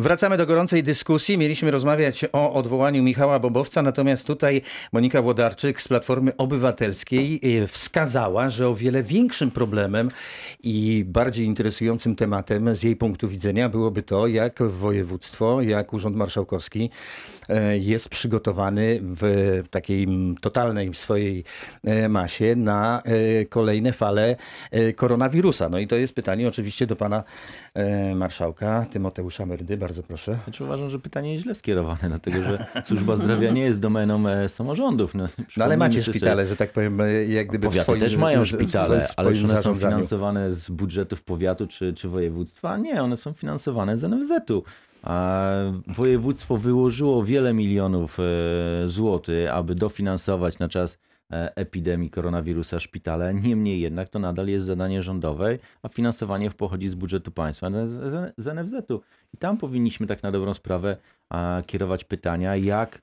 Wracamy do gorącej dyskusji. Mieliśmy rozmawiać o odwołaniu Michała Bobowca, natomiast tutaj Monika Włodarczyk z Platformy Obywatelskiej e, wskazała, że o wiele większym problemem i bardziej interesującym tematem z jej punktu widzenia byłoby to, jak województwo, jak Urząd Marszałkowski e, jest przygotowany w takiej totalnej swojej e, masie na kolejne fale koronawirusa. No i to jest pytanie oczywiście do pana marszałka Tymoteusza Merdy. Bardzo proszę. Znaczy uważam, że pytanie jest źle skierowane, dlatego że służba zdrowia nie jest domeną e, samorządów. No, no ale macie szpitale, że tak powiem, jak gdyby Powiaty swoim, też mają szpitale, ale czy one są finansowane z budżetów powiatu czy, czy województwa? Nie, one są finansowane z NFZ-u. A województwo wyłożyło wiele milionów e, złotych, aby dofinansować na czas epidemii koronawirusa szpitale. Niemniej jednak to nadal jest zadanie rządowe, a finansowanie pochodzi z budżetu państwa, z NFZ-u. I tam powinniśmy tak na dobrą sprawę kierować pytania, jak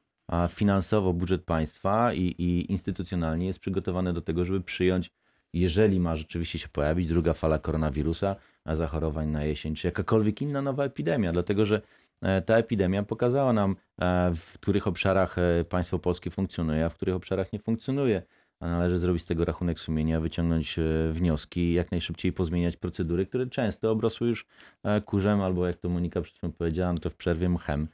finansowo budżet państwa i, i instytucjonalnie jest przygotowany do tego, żeby przyjąć, jeżeli ma rzeczywiście się pojawić druga fala koronawirusa, zachorowań na jesień, czy jakakolwiek inna nowa epidemia, dlatego że E, ta epidemia pokazała nam, e, w których obszarach e, państwo polskie funkcjonuje, a w których obszarach nie funkcjonuje. A należy zrobić z tego rachunek sumienia, wyciągnąć wnioski, jak najszybciej pozmieniać procedury, które często obrosły już kurzem, albo jak to Monika przed chwilą powiedziała, no to w przerwie mchem.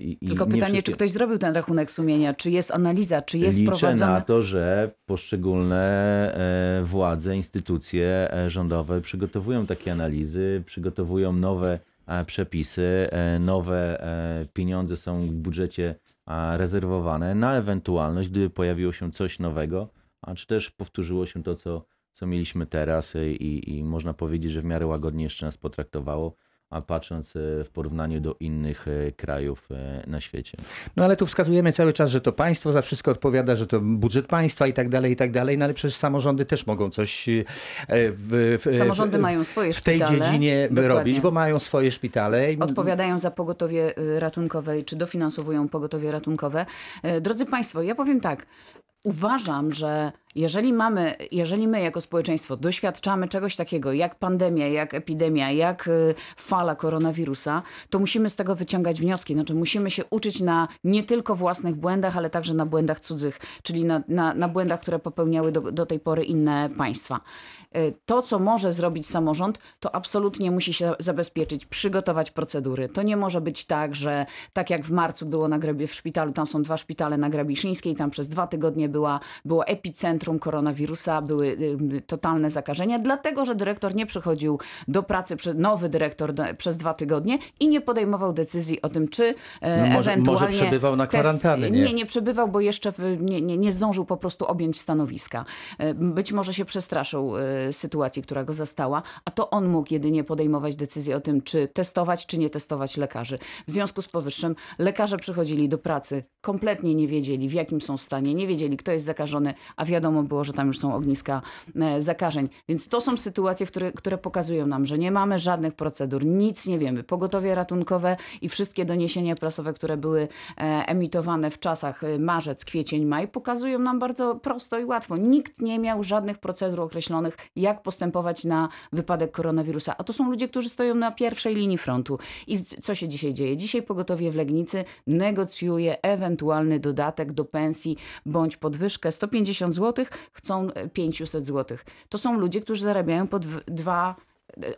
I, Tylko pytanie, wszystkie... czy ktoś zrobił ten rachunek sumienia, czy jest analiza, czy jest Liczę prowadzona... na to, że poszczególne władze, instytucje rządowe przygotowują takie analizy, przygotowują nowe E, przepisy, e, nowe e, pieniądze są w budżecie rezerwowane na ewentualność, gdyby pojawiło się coś nowego, a czy też powtórzyło się to, co, co mieliśmy teraz i, i można powiedzieć, że w miarę łagodnie jeszcze nas potraktowało a patrząc e, w porównaniu do innych e, krajów e, na świecie. No ale tu wskazujemy cały czas, że to państwo za wszystko odpowiada, że to budżet państwa i tak dalej, i tak dalej, no ale przecież samorządy też mogą coś w, w, Samorządy w, mają swoje w tej szpitale. dziedzinie Dokładnie. robić, bo mają swoje szpitale. Odpowiadają za pogotowie ratunkowe, czy dofinansowują pogotowie ratunkowe. Drodzy Państwo, ja powiem tak, Uważam, że jeżeli mamy, jeżeli my jako społeczeństwo doświadczamy czegoś takiego jak pandemia, jak epidemia, jak y, fala koronawirusa, to musimy z tego wyciągać wnioski. Znaczy musimy się uczyć na nie tylko własnych błędach, ale także na błędach cudzych, czyli na, na, na błędach, które popełniały do, do tej pory inne państwa. Y, to, co może zrobić samorząd, to absolutnie musi się zabezpieczyć, przygotować procedury. To nie może być tak, że tak jak w marcu było na Grabie w szpitalu, tam są dwa szpitale na Grabiszyńskiej, tam przez dwa tygodnie była, było epicentrum koronawirusa, były y, totalne zakażenia, dlatego że dyrektor nie przychodził do pracy, nowy dyrektor przez dwa tygodnie i nie podejmował decyzji o tym, czy e, no może, ewentualnie... Może przebywał na kwarantannie, nie? Nie, przebywał, bo jeszcze nie, nie, nie zdążył po prostu objąć stanowiska. E, być może się przestraszył e, sytuacji, która go zastała, a to on mógł jedynie podejmować decyzję o tym, czy testować, czy nie testować lekarzy. W związku z powyższym lekarze przychodzili do pracy, kompletnie nie wiedzieli w jakim są stanie, nie wiedzieli kto jest zakażony, a wiadomo było, że tam już są ogniska e, zakażeń. Więc to są sytuacje, które, które pokazują nam, że nie mamy żadnych procedur, nic nie wiemy. Pogotowie ratunkowe i wszystkie doniesienia prasowe, które były e, emitowane w czasach e, marzec, kwiecień, maj, pokazują nam bardzo prosto i łatwo. Nikt nie miał żadnych procedur określonych, jak postępować na wypadek koronawirusa. A to są ludzie, którzy stoją na pierwszej linii frontu. I co się dzisiaj dzieje? Dzisiaj pogotowie w Legnicy negocjuje ewentualny dodatek do pensji bądź podwyżkę 150 zł, chcą 500 zł. To są ludzie, którzy zarabiają po 2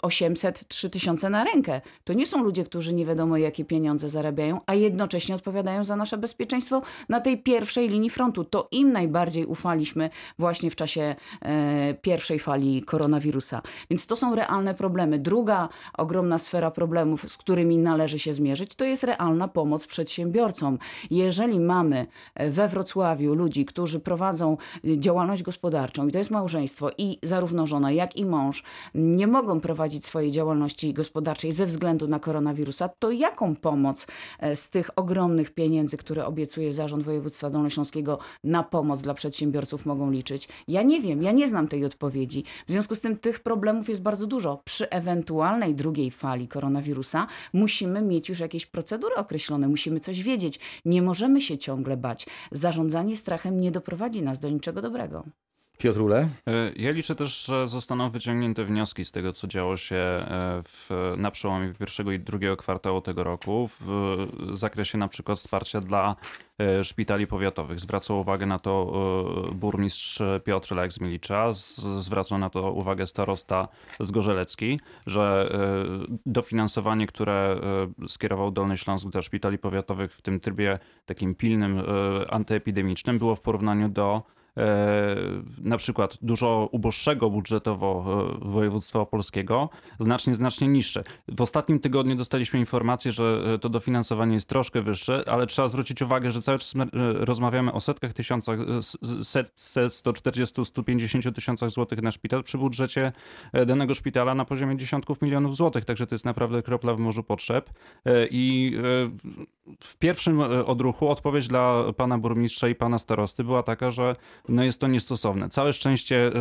800, 3000 na rękę. To nie są ludzie, którzy nie wiadomo jakie pieniądze zarabiają, a jednocześnie odpowiadają za nasze bezpieczeństwo na tej pierwszej linii frontu. To im najbardziej ufaliśmy właśnie w czasie e, pierwszej fali koronawirusa. Więc to są realne problemy. Druga ogromna sfera problemów, z którymi należy się zmierzyć, to jest realna pomoc przedsiębiorcom. Jeżeli mamy e, we Wrocławiu ludzi, którzy prowadzą e, działalność gospodarczą i to jest małżeństwo i zarówno żona, jak i mąż nie mogą prowadzić swojej działalności gospodarczej ze względu na koronawirusa, to jaką pomoc e, z tych ogromnych pieniędzy, które obiecuje Zarząd Województwa Dolnośląskiego na pomoc dla przedsiębiorców mogą liczyć? Ja nie wiem, ja nie znam tej odpowiedzi. W związku z tym tych problemów jest bardzo dużo. Przy ewentualnej drugiej fali koronawirusa musimy mieć już jakieś procedury określone, musimy coś wiedzieć. Nie możemy się ciągle bać. Zarządzanie strachem nie doprowadzi nas do niczego dobrego. Piotrule? E, ja liczę też, że zostaną wyciągnięte wnioski z tego, co działo się e, w, na przełomie pierwszego i drugiego kwartału tego roku w zakresie na przykład wsparcia dla e, szpitali powiatowych. Zwracał uwagę na to burmistrz Piotr Lek z Milicza, zwracał na to uwagę starosta z Gorzelecki, że dofinansowanie, które skierował Dolny Śląsk do szpitali powiatowych w tym trybie takim pilnym, antyepidemicznym było w porównaniu do na przykład dużo uboższego budżetowo e, województwa opolskiego, znacznie, znacznie niższe. W ostatnim tygodniu dostaliśmy informację, że e, to dofinansowanie jest troszkę wyższe, ale trzeba zwrócić uwagę, że cały czas rozmawiamy o setkach tysiącach, set, set 140, 150 tysiącach złotych na szpital przy budżecie danego szpitala na poziomie dziesiątków milionów złotych, także to jest naprawdę kropla w morzu potrzeb i w pierwszym odruchu odpowiedź dla pana burmistrza i pana starosty była taka, że no jest to niestosowne. Całe szczęście e,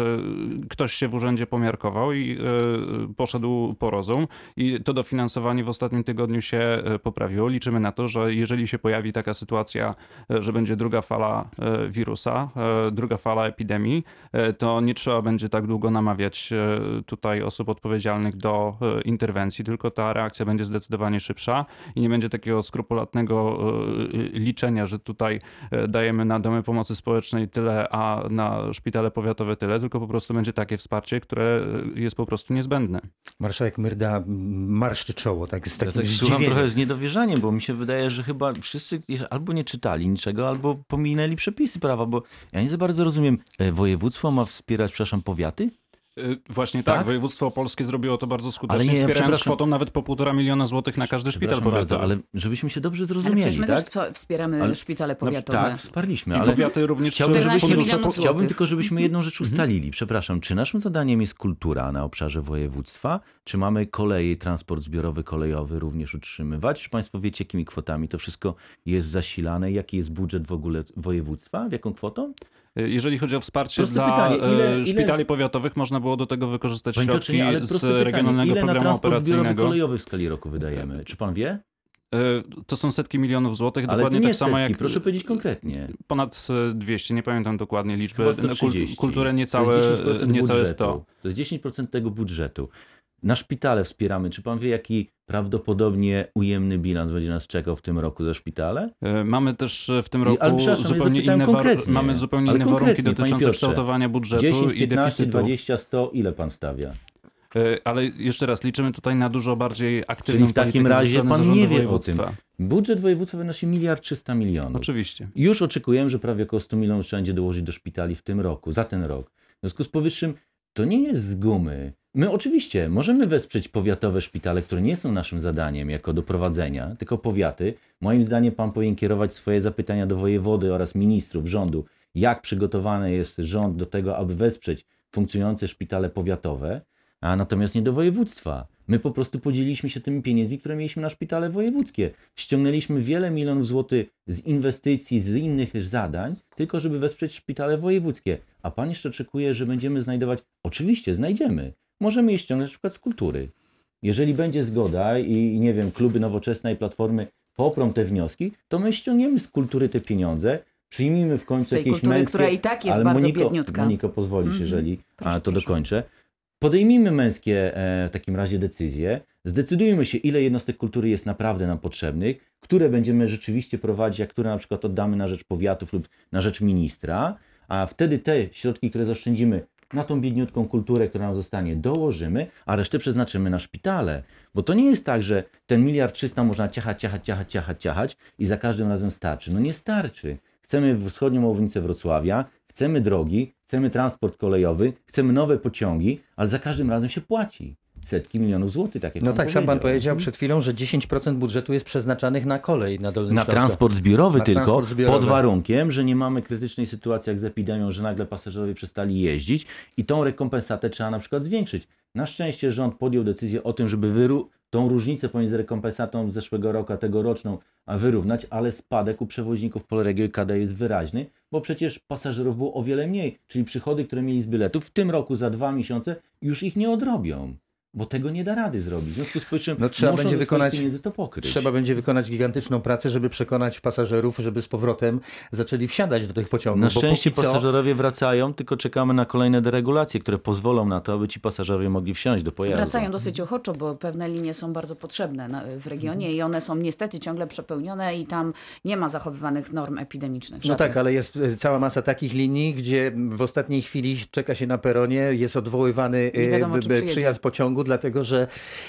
ktoś się w urzędzie pomiarkował i e, poszedł po rozum i to dofinansowanie w ostatnim tygodniu się e, poprawiło. Liczymy na to, że jeżeli się pojawi taka sytuacja, że będzie druga fala wirusa, druga fala epidemii, to nie trzeba będzie tak długo namawiać tutaj osób odpowiedzialnych do interwencji, tylko ta reakcja będzie zdecydowanie szybsza i nie będzie takiego skrupulatnego liczenia, że tutaj dajemy na domy pomocy społecznej tyle, a na szpitale powiatowe tyle, tylko po prostu będzie takie wsparcie, które jest po prostu niezbędne. Marszałek Myrda marszczy czoło, tak z takim ja tak słucham trochę z niedowierzaniem, bo mi się wydaje, że chyba wszyscy albo nie czytali niczego, albo pominęli przepisy prawa, bo ja nie za bardzo rozumiem, e, województwo ma wspierać, przepraszam, powiaty? Y, właśnie tak? tak, województwo opolskie zrobiło to bardzo skutecznie, ale nie, wspierając kwotą nawet po półtora miliona złotych na każdy szpital powiatowy. Bardzo, ale żebyśmy się dobrze zrozumieli, ale my tak? też wspieramy ale, szpitale no, powiatowe. No, tak, wsparliśmy, ale powiaty również chciałbym, żebyśmy, chciałbym tylko, żebyśmy jedną rzecz mhm. ustalili. Przepraszam, czy naszym zadaniem jest kultura na obszarze województwa? Czy mamy koleje, transport zbiorowy, kolejowy również utrzymywać? Czy państwo wiecie, jakimi kwotami to wszystko jest zasilane? Jaki jest budżet w ogóle województwa? W jaką kwotą? Jeżeli chodzi o wsparcie Proste dla pytanie, ile, ile... szpitali powiatowych, można było do tego wykorzystać Panie środki z pytanie, regionalnego ile programu na operacyjnego. kolejowy w skali roku wydajemy? Czy pan wie? E, to są setki milionów złotych, Ale dokładnie nie tak samo setki, jak. Proszę powiedzieć konkretnie. Ponad 200, nie pamiętam dokładnie liczby. Kulturę niecałe, niecałe 100. To jest 10% tego budżetu. Na szpitale wspieramy. Czy pan wie, jaki prawdopodobnie ujemny bilans będzie nas czekał w tym roku za szpitale? E, mamy też e, w tym roku zupełnie inne, war- mamy zupełnie inne warunki dotyczące kształtowania budżetu 10, 15, i deficytu. 20, 100, ile pan stawia? E, ale jeszcze raz, liczymy tutaj na dużo bardziej aktywną Czyli w takim razie pan nie wie o tym. Budżet województwa wynosi miliard 300 milionów. Oczywiście. Już oczekujemy, że prawie około 100 milionów trzeba będzie dołożyć do szpitali w tym roku, za ten rok. W związku z powyższym to nie jest z gumy. My oczywiście możemy wesprzeć powiatowe szpitale, które nie są naszym zadaniem jako do prowadzenia, tylko powiaty. Moim zdaniem pan powinien kierować swoje zapytania do wojewody oraz ministrów rządu, jak przygotowany jest rząd do tego, aby wesprzeć funkcjonujące szpitale powiatowe, a natomiast nie do województwa. My po prostu podzieliliśmy się tymi pieniędzmi, które mieliśmy na szpitale wojewódzkie. Ściągnęliśmy wiele milionów złotych z inwestycji, z innych zadań, tylko żeby wesprzeć szpitale wojewódzkie. A pan jeszcze oczekuje, że będziemy znajdować. Oczywiście, znajdziemy możemy je ściągnąć na przykład z kultury. Jeżeli będzie zgoda i nie wiem, kluby nowoczesnej platformy poprą te wnioski, to my ściągniemy z kultury te pieniądze, przyjmijmy w końcu jakieś kultury, męskie... która i tak jest ale bardzo Moniko, biedniutka. Moniko, pozwolisz, mm -hmm. jeżeli a, to dokończę. Podejmijmy męskie e, w takim razie decyzje, zdecydujmy się, ile jednostek kultury jest naprawdę nam potrzebnych, które będziemy rzeczywiście prowadzić, a które na przykład oddamy na rzecz powiatów lub na rzecz ministra, a wtedy te środki, które zaoszczędzimy, na tą biedniutką kulturę, która nam zostanie, dołożymy, a resztę przeznaczymy na szpitale. Bo to nie jest tak, że ten miliard trzysta można ciachać, ciachać, ciachać, ciachać, ciachać i za każdym razem starczy. No nie starczy. Chcemy wschodnią obwodnicę Wrocławia, chcemy drogi, chcemy transport kolejowy, chcemy nowe pociągi, ale za każdym razem się płaci setki milionów złotych, tak jak No tak, sam pan powiedział przed chwilą, że 10% budżetu jest przeznaczanych na kolej na Dolnym Na transport zbiorowy na tylko, transport zbiorowy. pod warunkiem, że nie mamy krytycznej sytuacji jak z epidemią, że nagle pasażerowie przestali jeździć i tą rekompensatę trzeba na przykład zwiększyć. Na szczęście rząd podjął decyzję o tym, żeby wyru tą różnicę pomiędzy rekompensatą z zeszłego roku a tegoroczną wyrównać, ale spadek u przewoźników Polregio i KD jest wyraźny, bo przecież pasażerów było o wiele mniej, czyli przychody, które mieli z biletów w tym roku za dwa miesiące już ich nie odrobią. Bo tego nie da rady zrobić. W związku z powyższym no, trzeba będzie wykonać, to pokryć. Trzeba będzie wykonać gigantyczną pracę, żeby przekonać pasażerów, żeby z powrotem zaczęli wsiadać do tych pociągów. Na szczęście pasażerowie wracają, tylko czekamy na kolejne deregulacje, które pozwolą na to, aby ci pasażerowie mogli wsiąść do pojazdu. Wracają dosyć ochoczo, bo pewne linie są bardzo potrzebne w regionie i one są niestety ciągle przepełnione i tam nie ma zachowywanych norm epidemicznych. No tak, ale jest e, cała masa takich linii, gdzie w ostatniej chwili czeka się na peronie, jest odwoływany wiadomo, przyjazd pociągu, dlatego że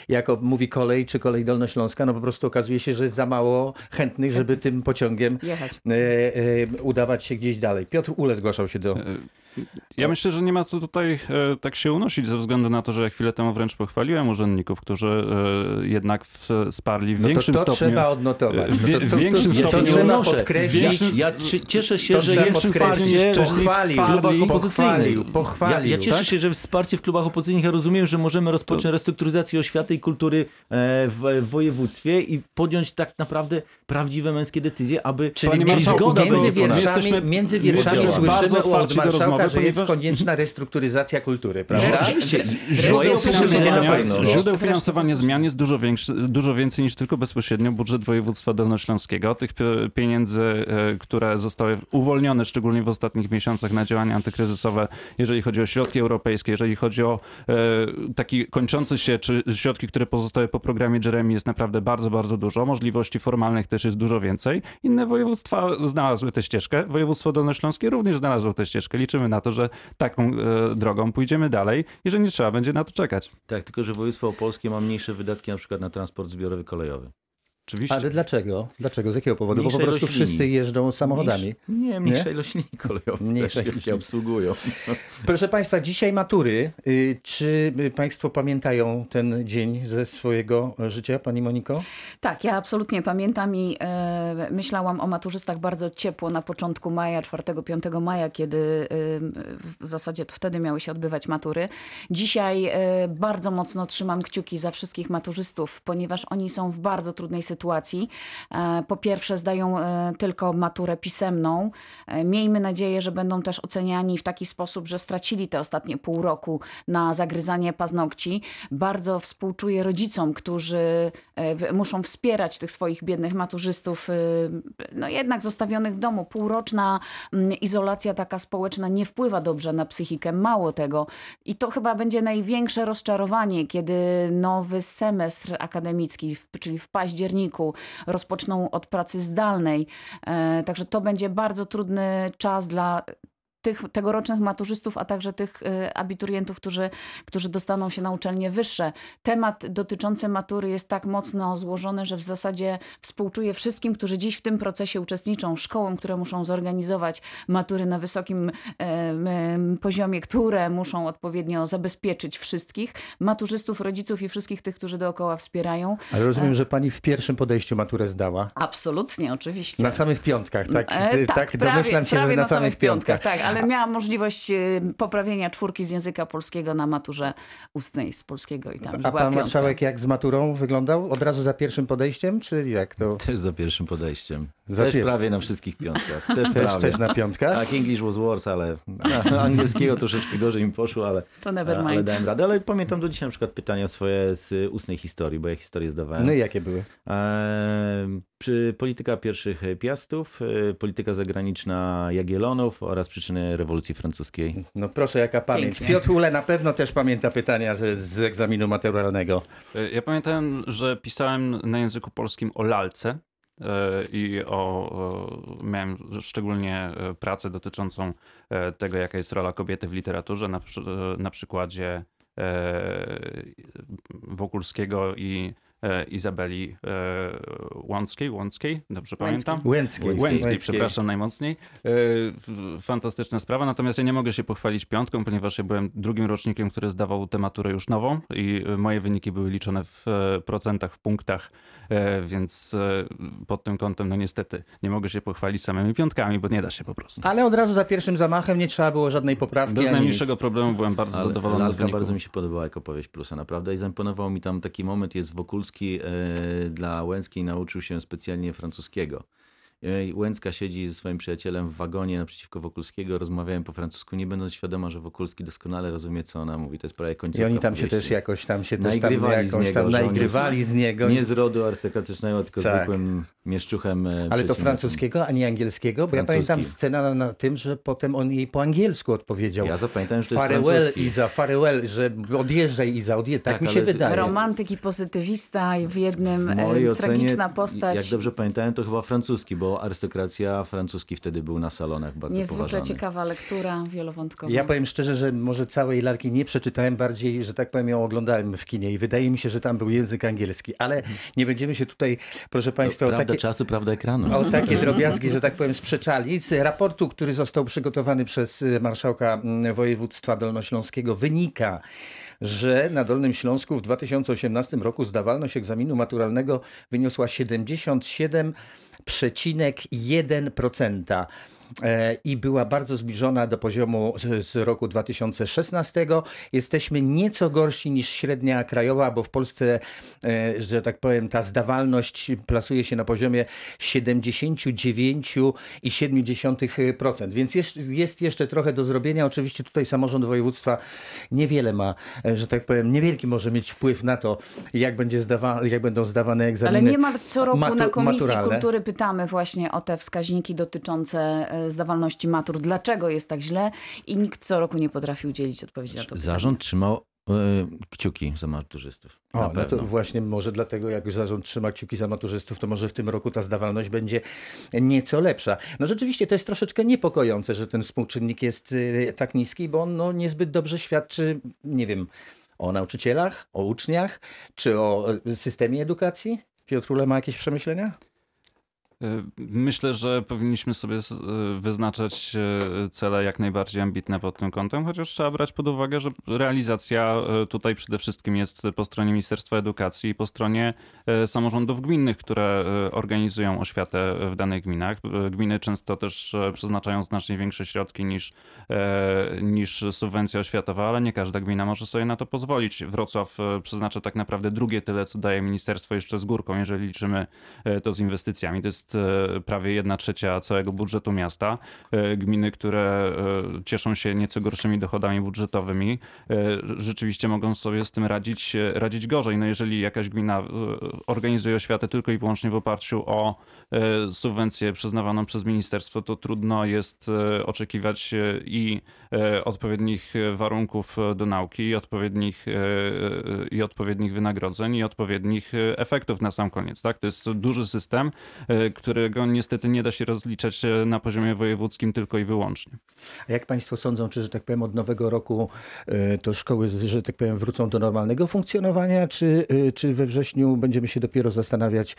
jako mówi kolej czy kolej dolnośląska, no po prostu okazuje się, że jest za mało chętnych, żeby tym pociągiem Jechać. E, e, udawać się gdzieś dalej. Piotr Ule zgłaszał się do... Ja myślę, że nie ma co tutaj e, tak się unosić ze względu na to, że chwilę temu wręcz pochwaliłem urzędników, którzy e, jednak wsparli w no większym to, to stopniu. trzeba odnotować. No to, to, w większym stopniu to trzeba podkreślić. Ja cieszę się, że jest wsparcie pochwalił, w klubach opozycyjnych. Pochwalił, ja, ja cieszę tak? się, że wsparcie w klubach opozycyjnych. Ja rozumiem, że możemy rozpocząć restrukturyzację oświaty i kultury e, w województwie i podjąć tak naprawdę prawdziwe męskie decyzje, aby Czyli między, zgoda między wierszami, między wierszami słyszymy od marszałka, że jest konieczna restrukturyzacja kultury, prawda? No, oczywiście. Źródeł finansowania, źródeł finansowania zmian jest dużo, większy, dużo więcej niż tylko bezpośrednio budżet województwa dolnośląskiego. Tych pieniędzy, e, które zostały uwolnione, szczególnie w ostatnich miesiącach na działania antykryzysowe, jeżeli chodzi o środki europejskie, jeżeli chodzi o e, taki kończący się, czy środki, które pozostały po programie Jeremy jest naprawdę bardzo, bardzo dużo. Możliwości formalnych też jest dużo więcej. Inne województwa znalazły tę ścieżkę. Województwo dolnośląskie również znalazło tę ścieżkę. Liczymy na to, że taką e, drogą pójdziemy dalej i że nie trzeba będzie na to czekać. Tak, tylko że województwo opolskie ma mniejsze wydatki na przykład na transport zbiorowy kolejowy. Oczywiście. Ale dlaczego? Dlaczego? Z jakiego powodu? Bo po prostu wszyscy jeżdżą samochodami. nie, mniejsza nie? ilość linii kolejowych mniejsza też się obsługują. Proszę Państwa, dzisiaj matury. Y, czy Państwo pamiętają ten dzień ze swojego życia, Pani Moniko? Tak, ja absolutnie pamiętam i e, myślałam o maturzystach bardzo ciepło na początku maja, 4-5 maja, kiedy e, w zasadzie to wtedy miały się odbywać matury. Dzisiaj e, bardzo mocno trzymam kciuki za wszystkich maturzystów, ponieważ oni są w bardzo trudnej sytuacji sytuacji. E, po pierwsze, zdają e, tylko maturę pisemną. E, miejmy nadzieję, że będą też oceniani w taki sposób, że stracili te ostatnie pół roku na zagryzanie paznokci. Bardzo współczuję rodzicom, którzy muszą wspierać tych swoich biednych maturzystów, no jednak zostawionych w domu. Półroczna mm, izolacja taka społeczna nie wpływa dobrze na psychikę. Mało tego. I to chyba będzie największe rozczarowanie, kiedy nowy semestr akademicki, czyli w październiku, październiku rozpoczną od pracy zdalnej. E, także to będzie bardzo trudny czas dla tych tegorocznych maturzystów, a także tych y, abiturientów, którzy, którzy dostaną się na uczelnie wyższe. Temat dotyczący matury jest tak mocno złożony, że w zasadzie współczuję wszystkim, którzy dziś w tym procesie uczestniczą, szkołom, które muszą zorganizować matury na wysokim poziomie, które muszą odpowiednio zabezpieczyć wszystkich, maturzystów, rodziców i wszystkich tych, którzy dookoła wspierają. Ale rozumiem, e, że pani w pierwszym podejściu maturę zdała. Absolutnie, oczywiście. Na samych piątkach, tak? E, tak, tak prawie, domyślam się, że na, na samych piątkach. piątkach. Tak, ale miałam możliwość y, poprawienia czwórki z języka polskiego na maturze ustnej z polskiego i tam A pan marszałek jak z maturą wyglądał? Od razu za pierwszym podejściem, czy jak to? Też za pierwszym podejściem. Za też prawie na wszystkich piątkach. Też, też, też na piątkach? Tak, English was worse, ale angielskiego troszeczkę gorzej mi poszło, ale, to never mind. ale dałem radę. Ale pamiętam do dzisiaj na przykład pytania swoje z ustnej historii, bo ja historię zdawałem. No i jakie były? przy polityka pierwszych piastów, e, polityka zagraniczna Jagiellonów oraz przyczyny rewolucji francuskiej. No proszę, jaka pamięć. Pięknie. Piotr Ule na pewno też pamięta pytania z, z egzaminu maturalnego. E, ja pamiętam, że pisałem na języku polskim o lalce e, i o, miałem szczególnie pracę dotyczącą tego, jaka jest rola kobiety w literaturze, na, na przykładzie Wokulskiego i E, Izabeli e, Łąckiej, Łąckiej, dobrze pamiętam? Łęckiej. Łęckiej, przepraszam najmocniej. E, fantastyczna sprawa, natomiast ja nie mogę się pochwalić piątką, ponieważ ja byłem drugim rocznikiem, który zdawał tę maturę już nową i moje wyniki były liczone w procentach, w punktach, więc pod tym kątem, no niestety, nie mogę się pochwalić samymi piątkami, bo nie da się po prostu. Ale od razu za pierwszym zamachem nie trzeba było żadnej poprawki. Bez najmniejszego problemu byłem bardzo Ale zadowolony z wyników. bardzo mi się podobała jako powieść Prusa, naprawdę i zaimponował mi tam taki moment, jest Wokulski Polski e, dla Łęckiej nauczył się specjalnie francuskiego. e, Łęcka siedzi ze swoim przyjacielem w wagonie naprzeciwko Wokulskiego, rozmawiają po francusku, nie będąc świadoma, że Wokulski doskonale rozumie, co ona mówi. To jest prawie końcówka I oni tam się powieści. też jakoś tam się też tam Naigrywali z niego, tam jest z niego. Nie z rodu arystokratycznego, tylko Tak. zwykłym mieszczuchem. e, Ale to francuskiego, a nie angielskiego? Bo ja Francuski. pamiętam scenę na, na tym, że potem on jej po angielsku odpowiedział. Ja zapamiętałem, że to jest Farewell francuski. Iza, farewell, że odjeżdżaj Iza, odjeżdżaj. Tak, Tak, mi się wydaje. Romantyk i pozytywista i w jednym W mojej e, ocenie, tragiczna postać. jak dobrze pamiętałem, to chyba francuski, bo arystokracja francuski wtedy był na salonach bardzo Niezwykle poważany. ciekawa lektura, wielowątkowa. Ja powiem szczerze, że może całej lalki nie przeczytałem, bardziej, że tak powiem, ją oglądałem w kinie i wydaje mi się, że tam był język angielski, ale nie będziemy się tutaj, proszę Państwa, o Prawda takie, czasu, prawda ekranu. o takie drobiazgi, że tak powiem, sprzeczali. Z raportu, który został przygotowany przez y, marszałka mm, województwa dolnośląskiego wynika, że na Dolnym Śląsku w 2018 roku zdawalność egzaminu maturalnego wyniosła 77,1% e, i była bardzo zbliżona do poziomu z, roku 2016. Jesteśmy nieco gorsi niż średnia krajowa, bo w Polsce, e, że tak powiem, ta zdawalność plasuje się na poziomie 79,7%. Więc jest, jest jeszcze trochę do zrobienia. Oczywiście tutaj samorząd województwa niewiele ma, e, że tak powiem, niewielki może mieć wpływ na to, jak, będzie zdawa, jak będą zdawane egzaminy. Ale niemal co roku matu- na Komisji maturalne. Kultury pytamy właśnie o te wskaźniki dotyczące e, zdawalności matur. Dlaczego jest tak źle? I nikt co roku nie potrafi udzielić odpowiedzi na to pytanie. Zarząd trzymał e, kciuki za maturzystów. Na O, no pewno. to właśnie może dlatego, jak zarząd trzyma kciuki za maturzystów, to może w tym roku ta zdawalność będzie nieco lepsza. No rzeczywiście to jest troszeczkę niepokojące, że ten współczynnik jest y, tak niski, bo on no, niezbyt dobrze świadczy, nie wiem, o nauczycielach, o uczniach, czy o y, systemie edukacji. Piotrule ma jakieś przemyślenia? Y, Myślę, że powinniśmy sobie y, wyznaczać y, cele jak najbardziej ambitne pod tym kątem, chociaż trzeba brać pod uwagę, że realizacja tutaj przede wszystkim jest po stronie Ministerstwa Edukacji i po stronie samorządów gminnych, które organizują oświatę w danych gminach. Gminy często też przeznaczają znacznie większe środki niż, e, niż subwencja oświatowa, ale nie każda gmina może sobie na to pozwolić. Wrocław e, przeznacza tak naprawdę drugie tyle, co daje ministerstwo jeszcze z górką, jeżeli liczymy e, to z inwestycjami. To jest e, prawie jedna trzecia całego budżetu miasta. E, Gminy, które e, cieszą się nieco gorszymi dochodami budżetowymi, rzeczywiście mogą sobie z tym radzić, radzić gorzej. No jeżeli jakaś gmina organizuje oświatę tylko i wyłącznie w oparciu o subwencję przyznawaną przez ministerstwo, to trudno jest oczekiwać i odpowiednich warunków do nauki, i odpowiednich, i odpowiednich wynagrodzeń, i odpowiednich efektów na sam koniec. Tak? To jest duży system, którego niestety nie da się rozliczać e, na poziomie wojewódzkim tylko i wyłącznie. A jak Państwo sądzą, czy, że tak powiem, od nowego roku y, to szkoły, że tak powiem, wrócą do normalnego funkcjonowania, czy, y, czy we wrześniu będziemy się dopiero zastanawiać,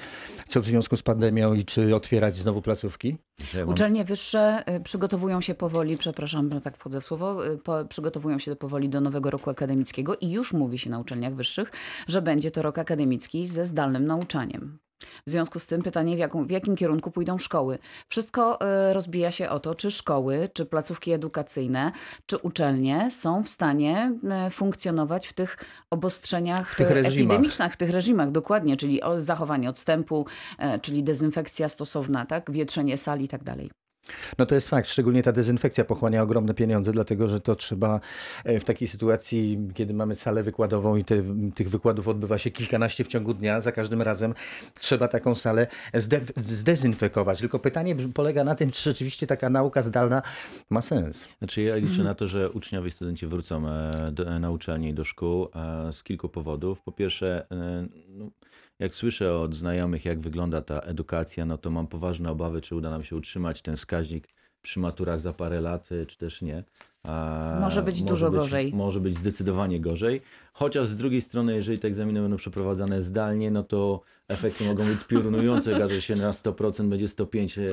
co w związku z pandemią i czy otwierać znowu placówki? Uczelnie wyższe y, przygotowują się powoli, przepraszam, że tak wchodzę w słowo, po, przygotowują się powoli do nowego roku akademickiego i już mówi się na uczelniach wyższych, że będzie to rok akademicki ze zdalnym nauczaniem. W związku z tym pytanie, w, jaką, w jakim kierunku pójdą szkoły. Wszystko y, rozbija się o to, czy szkoły, czy placówki edukacyjne, czy uczelnie są w stanie y, funkcjonować w tych obostrzeniach W tych reżimach. epidemicznych, w tych reżimach, dokładnie, czyli o zachowanie odstępu, e, czyli dezynfekcja stosowna, tak, wietrzenie sali i tak dalej. No to jest fakt, szczególnie ta dezynfekcja pochłania ogromne pieniądze, dlatego że to trzeba e, w takiej sytuacji, kiedy mamy salę wykładową i te, tych wykładów odbywa się kilkanaście w ciągu dnia, za każdym razem trzeba taką salę zde, zdezynfekować. Tylko pytanie polega na tym, czy rzeczywiście taka nauka zdalna ma sens. Znaczy ja liczę na to, że uczniowie i studenci wrócą e, do, na uczelnie i do szkół e, z kilku powodów. Po pierwsze, e, no, jak słyszę od znajomych, jak wygląda ta edukacja, no to mam poważne obawy, czy uda nam się utrzymać ten wskaźnik przy maturach za parę lat, e, czy też nie. A Może być dużo gorzej. Może być zdecydowanie gorzej. Chociaż z drugiej strony, jeżeli te egzaminy będą przeprowadzane zdalnie, no to efekty mogą być piorunujące. Okaże się na 100% będzie 105 e,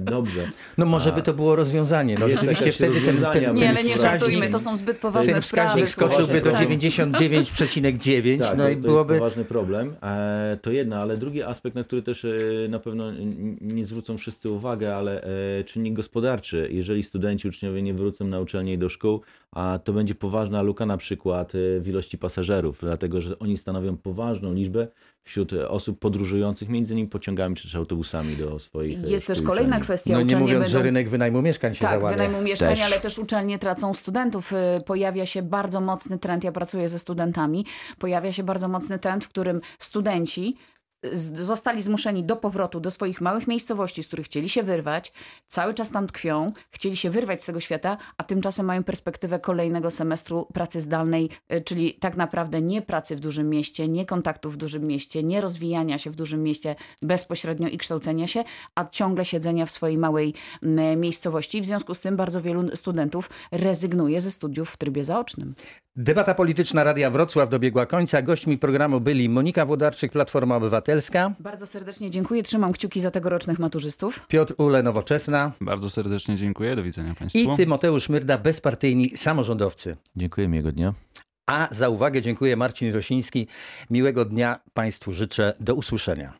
dobrze. No może A. by to było rozwiązanie. No rzeczywiście wtedy ten, ten, bo Nie, ten ale nie wskaźnik- żartujmy, to są zbyt poważne ten sprawy. wskaźnik skoczyłby do słuchajcie. 99,9, Tak, no to, i to byłoby... jest poważny problem. E, to jedno, ale drugi aspekt, na który też e, na pewno nie zwrócą wszyscy uwagę, ale e, czynnik gospodarczy. Jeżeli studenci, uczniowie nie wrócą na uczelnie i do szkół, a to będzie poważna luka na przykład w ilości pasażerów, dlatego że oni stanowią poważną liczbę wśród osób podróżujących między innymi pociągami czy autobusami do swoich Jest też kolejna uczelni. kwestia. No nie mówiąc, będą... że rynek wynajmu mieszkań się Tak, załamie. wynajmu mieszkań, Też. ale też uczelnie tracą studentów. Y, Pojawia się bardzo mocny trend, ja pracuję ze studentami, pojawia się bardzo mocny trend, w którym studenci zostali zmuszeni do powrotu do swoich małych miejscowości, z których chcieli się wyrwać, cały czas tam tkwią, chcieli się wyrwać z tego świata, a tymczasem mają perspektywę kolejnego semestru pracy zdalnej, y, czyli tak naprawdę nie pracy w dużym mieście, nie kontaktów w dużym mieście, nie rozwijania się w dużym mieście bezpośrednio i kształcenia się, a ciągle siedzenia w swojej małej miejscowości. W związku z tym bardzo wielu studentów rezygnuje ze studiów w trybie zaocznym. Debata polityczna Radia Wrocław dobiegła końca. Gośćmi programu byli Monika Włodarczyk, Platforma Obywatelska, Bardzo serdecznie dziękuję, trzymam kciuki za tegorocznych maturzystów. Piotr Ule, Nowoczesna Bardzo serdecznie dziękuję. Do widzenia Państwu. i Tymoteusz Myrda, bezpartyjni samorządowcy. Dziękuję, miłego dnia. A za uwagę dziękuję Marcin Rosiński. Miłego dnia Państwu życzę. Do usłyszenia.